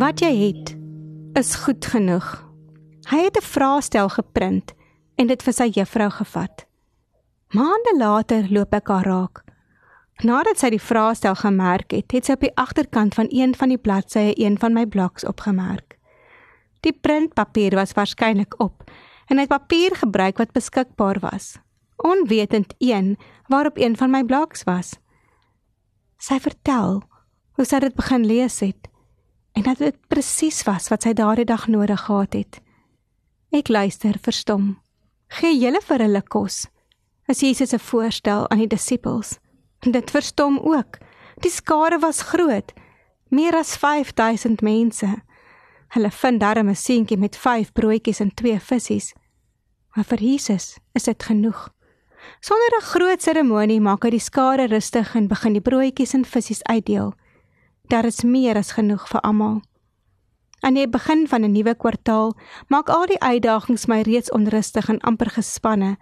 Wat jy het is goed genoeg. Hy het 'n vraestel geprint en dit vir sy juffrou gevat. Maande later loop ek haar raak. Nadat sy die vraestel gemerk het, het sy op die agterkant van een van die bladsye een van my bloks opgemerk. Die printpapier was waarskynlik op en hy het papier gebruik wat beskikbaar was, onwetend een waarop een van my bloks was. Sy vertel hoe sy dit begin lees het en dat dit presies was wat sy daardie dag nodig gehad het. Ek luister verstom. Gee julle vir hulle kos. As Jesus se voorstel aan die disippels. Dit verstom ook. Die skare was groot, meer as 5000 mense. Hulle vind darm 'n seentjie met 5 broodjies en 2 visse. Maar vir Jesus is dit genoeg. Sonder 'n groot seremonie maak hy die skare rustig en begin die broodjies en visse uitdeel daar is meer as genoeg vir almal. Aan die begin van 'n nuwe kwartaal maak al die uitdagings my reeds onrustig en amper gespanne.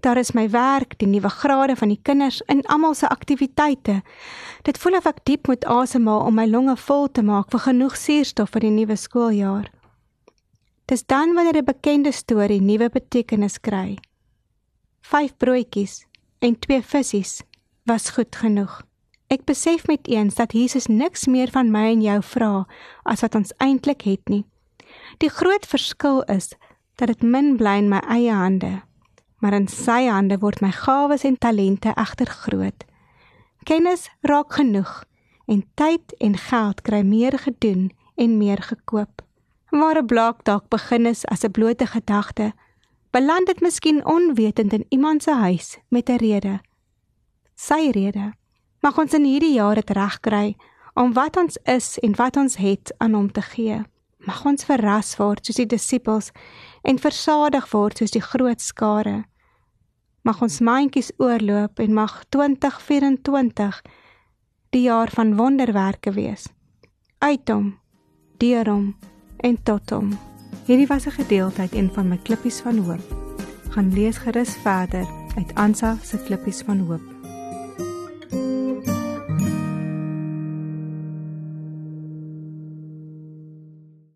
Daar is my werk, die nuwe grade van die kinders en almal se aktiwiteite. Dit voel of ek diep moet asemhaal om my longe vol te maak vir genoeg suurstof vir die nuwe skooljaar. Dis dan wanneer 'n bekende storie nuwe betekenis kry. Vyf broodjies en twee visse was goed genoeg. Ek besef met eens dat Jesus niks meer van my en jou vra as wat ons eintlik het nie. Die groot verskil is dat dit min bly in my eie hande, maar in sy hande word my gawes en talente egter groot. Kennis raak genoeg en tyd en geld kry meer gedoen en meer gekoop. Waar 'n blok dalk begin is as 'n blote gedagte, beland dit miskien onwetend in iemand se huis met 'n rede. Sy rede Mag ons in hierdie jaar dit regkry om wat ons is en wat ons het aan hom te gee. Mag ons verras word soos die disippels en versadig word soos die groot skare. Mag ons mandjies oorloop en mag 2024 die jaar van wonderwerke wees. Uit hom, deur hom en tot hom. Hierdie was 'n gedeelte uit een van my klippies van hoop. Gaan lees gerus verder uit Ansa se klippies van hoop.